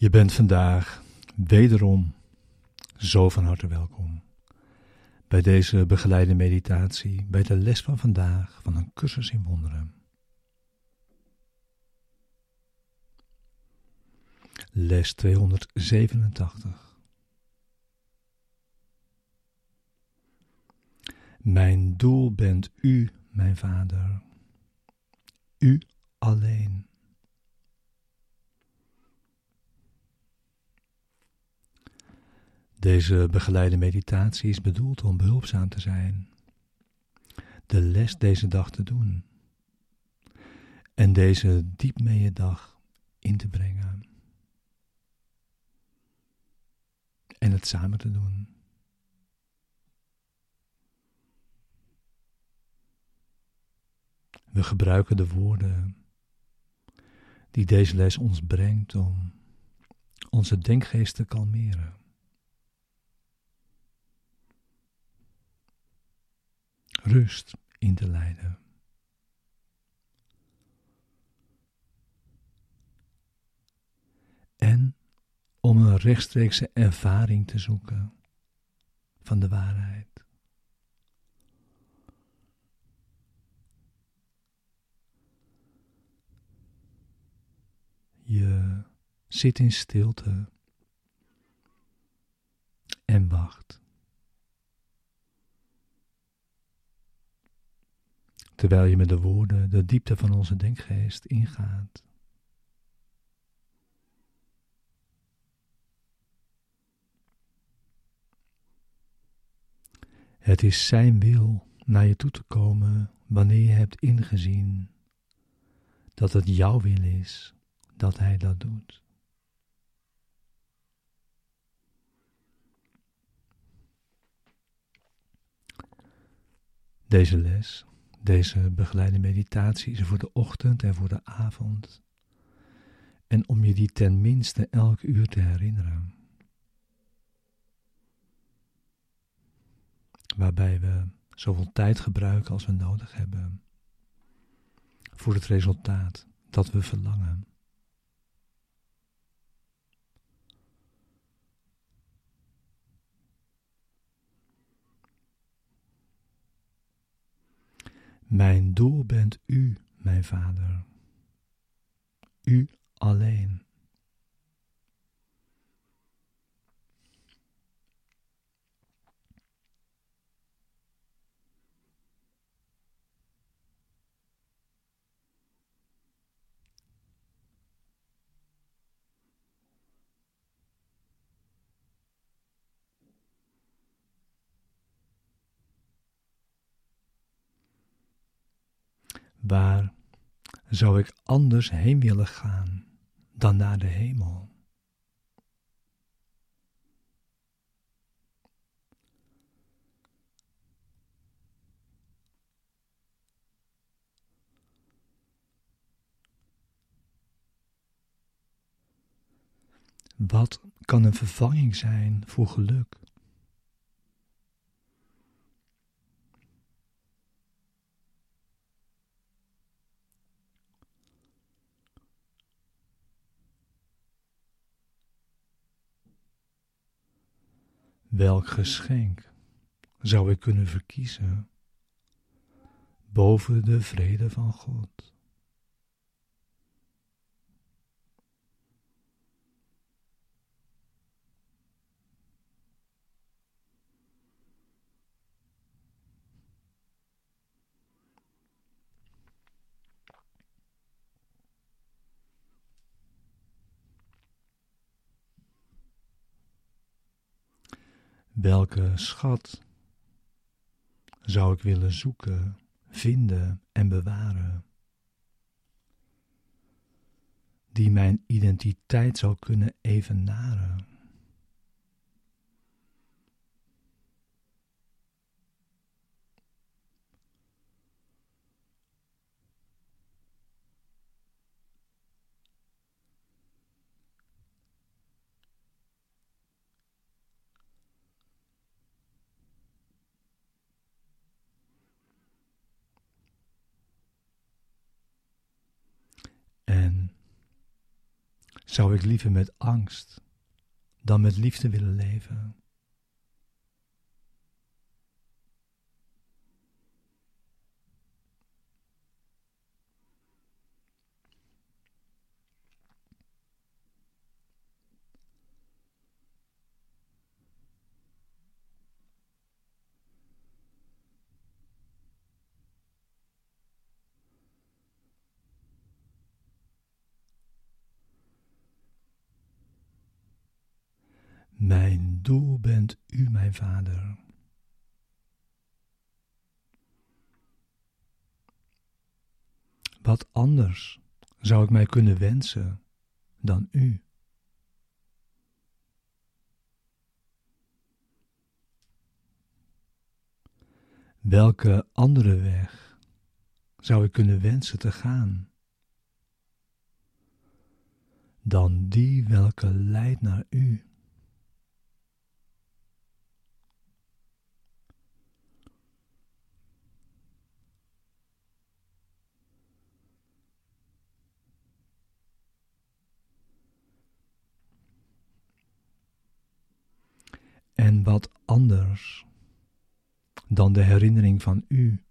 Je bent vandaag wederom zo van harte welkom bij deze begeleide meditatie, bij de les van vandaag van een cursus in wonderen. Les 287. Mijn doel bent u, mijn Vader, u alleen. Deze begeleide meditatie is bedoeld om behulpzaam te zijn, de les deze dag te doen en deze diep mee je dag in te brengen en het samen te doen. We gebruiken de woorden die deze les ons brengt om onze denkgeest te kalmeren. Rust in te leiden. En om een rechtstreekse ervaring te zoeken van de waarheid. Je zit in stilte en wacht. Terwijl je met de woorden de diepte van onze denkgeest ingaat. Het is Zijn wil naar je toe te komen wanneer je hebt ingezien dat het jouw wil is dat Hij dat doet. Deze les deze begeleide meditatie is voor de ochtend en voor de avond. En om je die ten minste elk uur te herinneren. Waarbij we zoveel tijd gebruiken als we nodig hebben. Voor het resultaat dat we verlangen. Mijn doel bent u, mijn Vader. U alleen. Waar zou ik anders heen willen gaan dan naar de hemel? Wat kan een vervanging zijn voor geluk? Welk geschenk zou ik kunnen verkiezen boven de vrede van God? Welke schat zou ik willen zoeken, vinden en bewaren? Die mijn identiteit zou kunnen evenaren. Zou ik liever met angst dan met liefde willen leven. Mijn doel bent u, mijn Vader. Wat anders zou ik mij kunnen wensen dan u? Welke andere weg zou ik kunnen wensen te gaan dan die welke leidt naar u? En wat anders dan de herinnering van u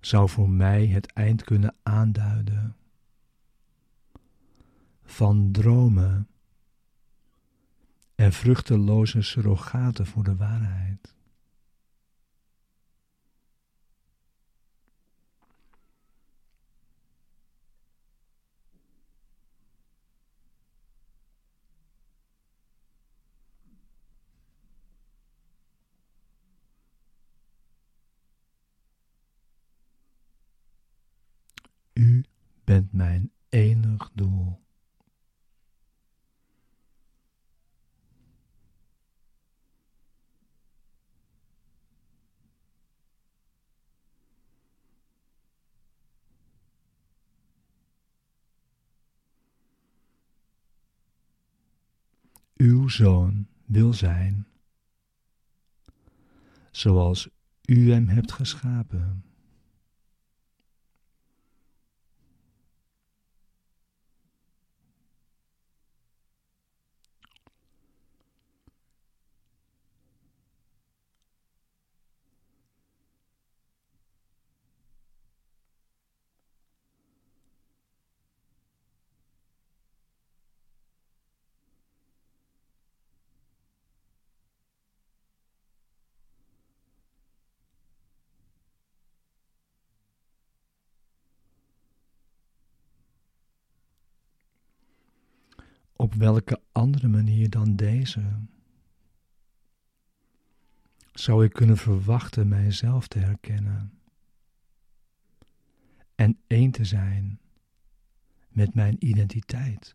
zou voor mij het eind kunnen aanduiden van dromen en vruchteloze surrogaten voor de waarheid. U bent mijn enig doel. Uw zoon wil zijn zoals u hem hebt geschapen. Op welke andere manier dan deze zou ik kunnen verwachten mijzelf te herkennen en één te zijn met mijn identiteit?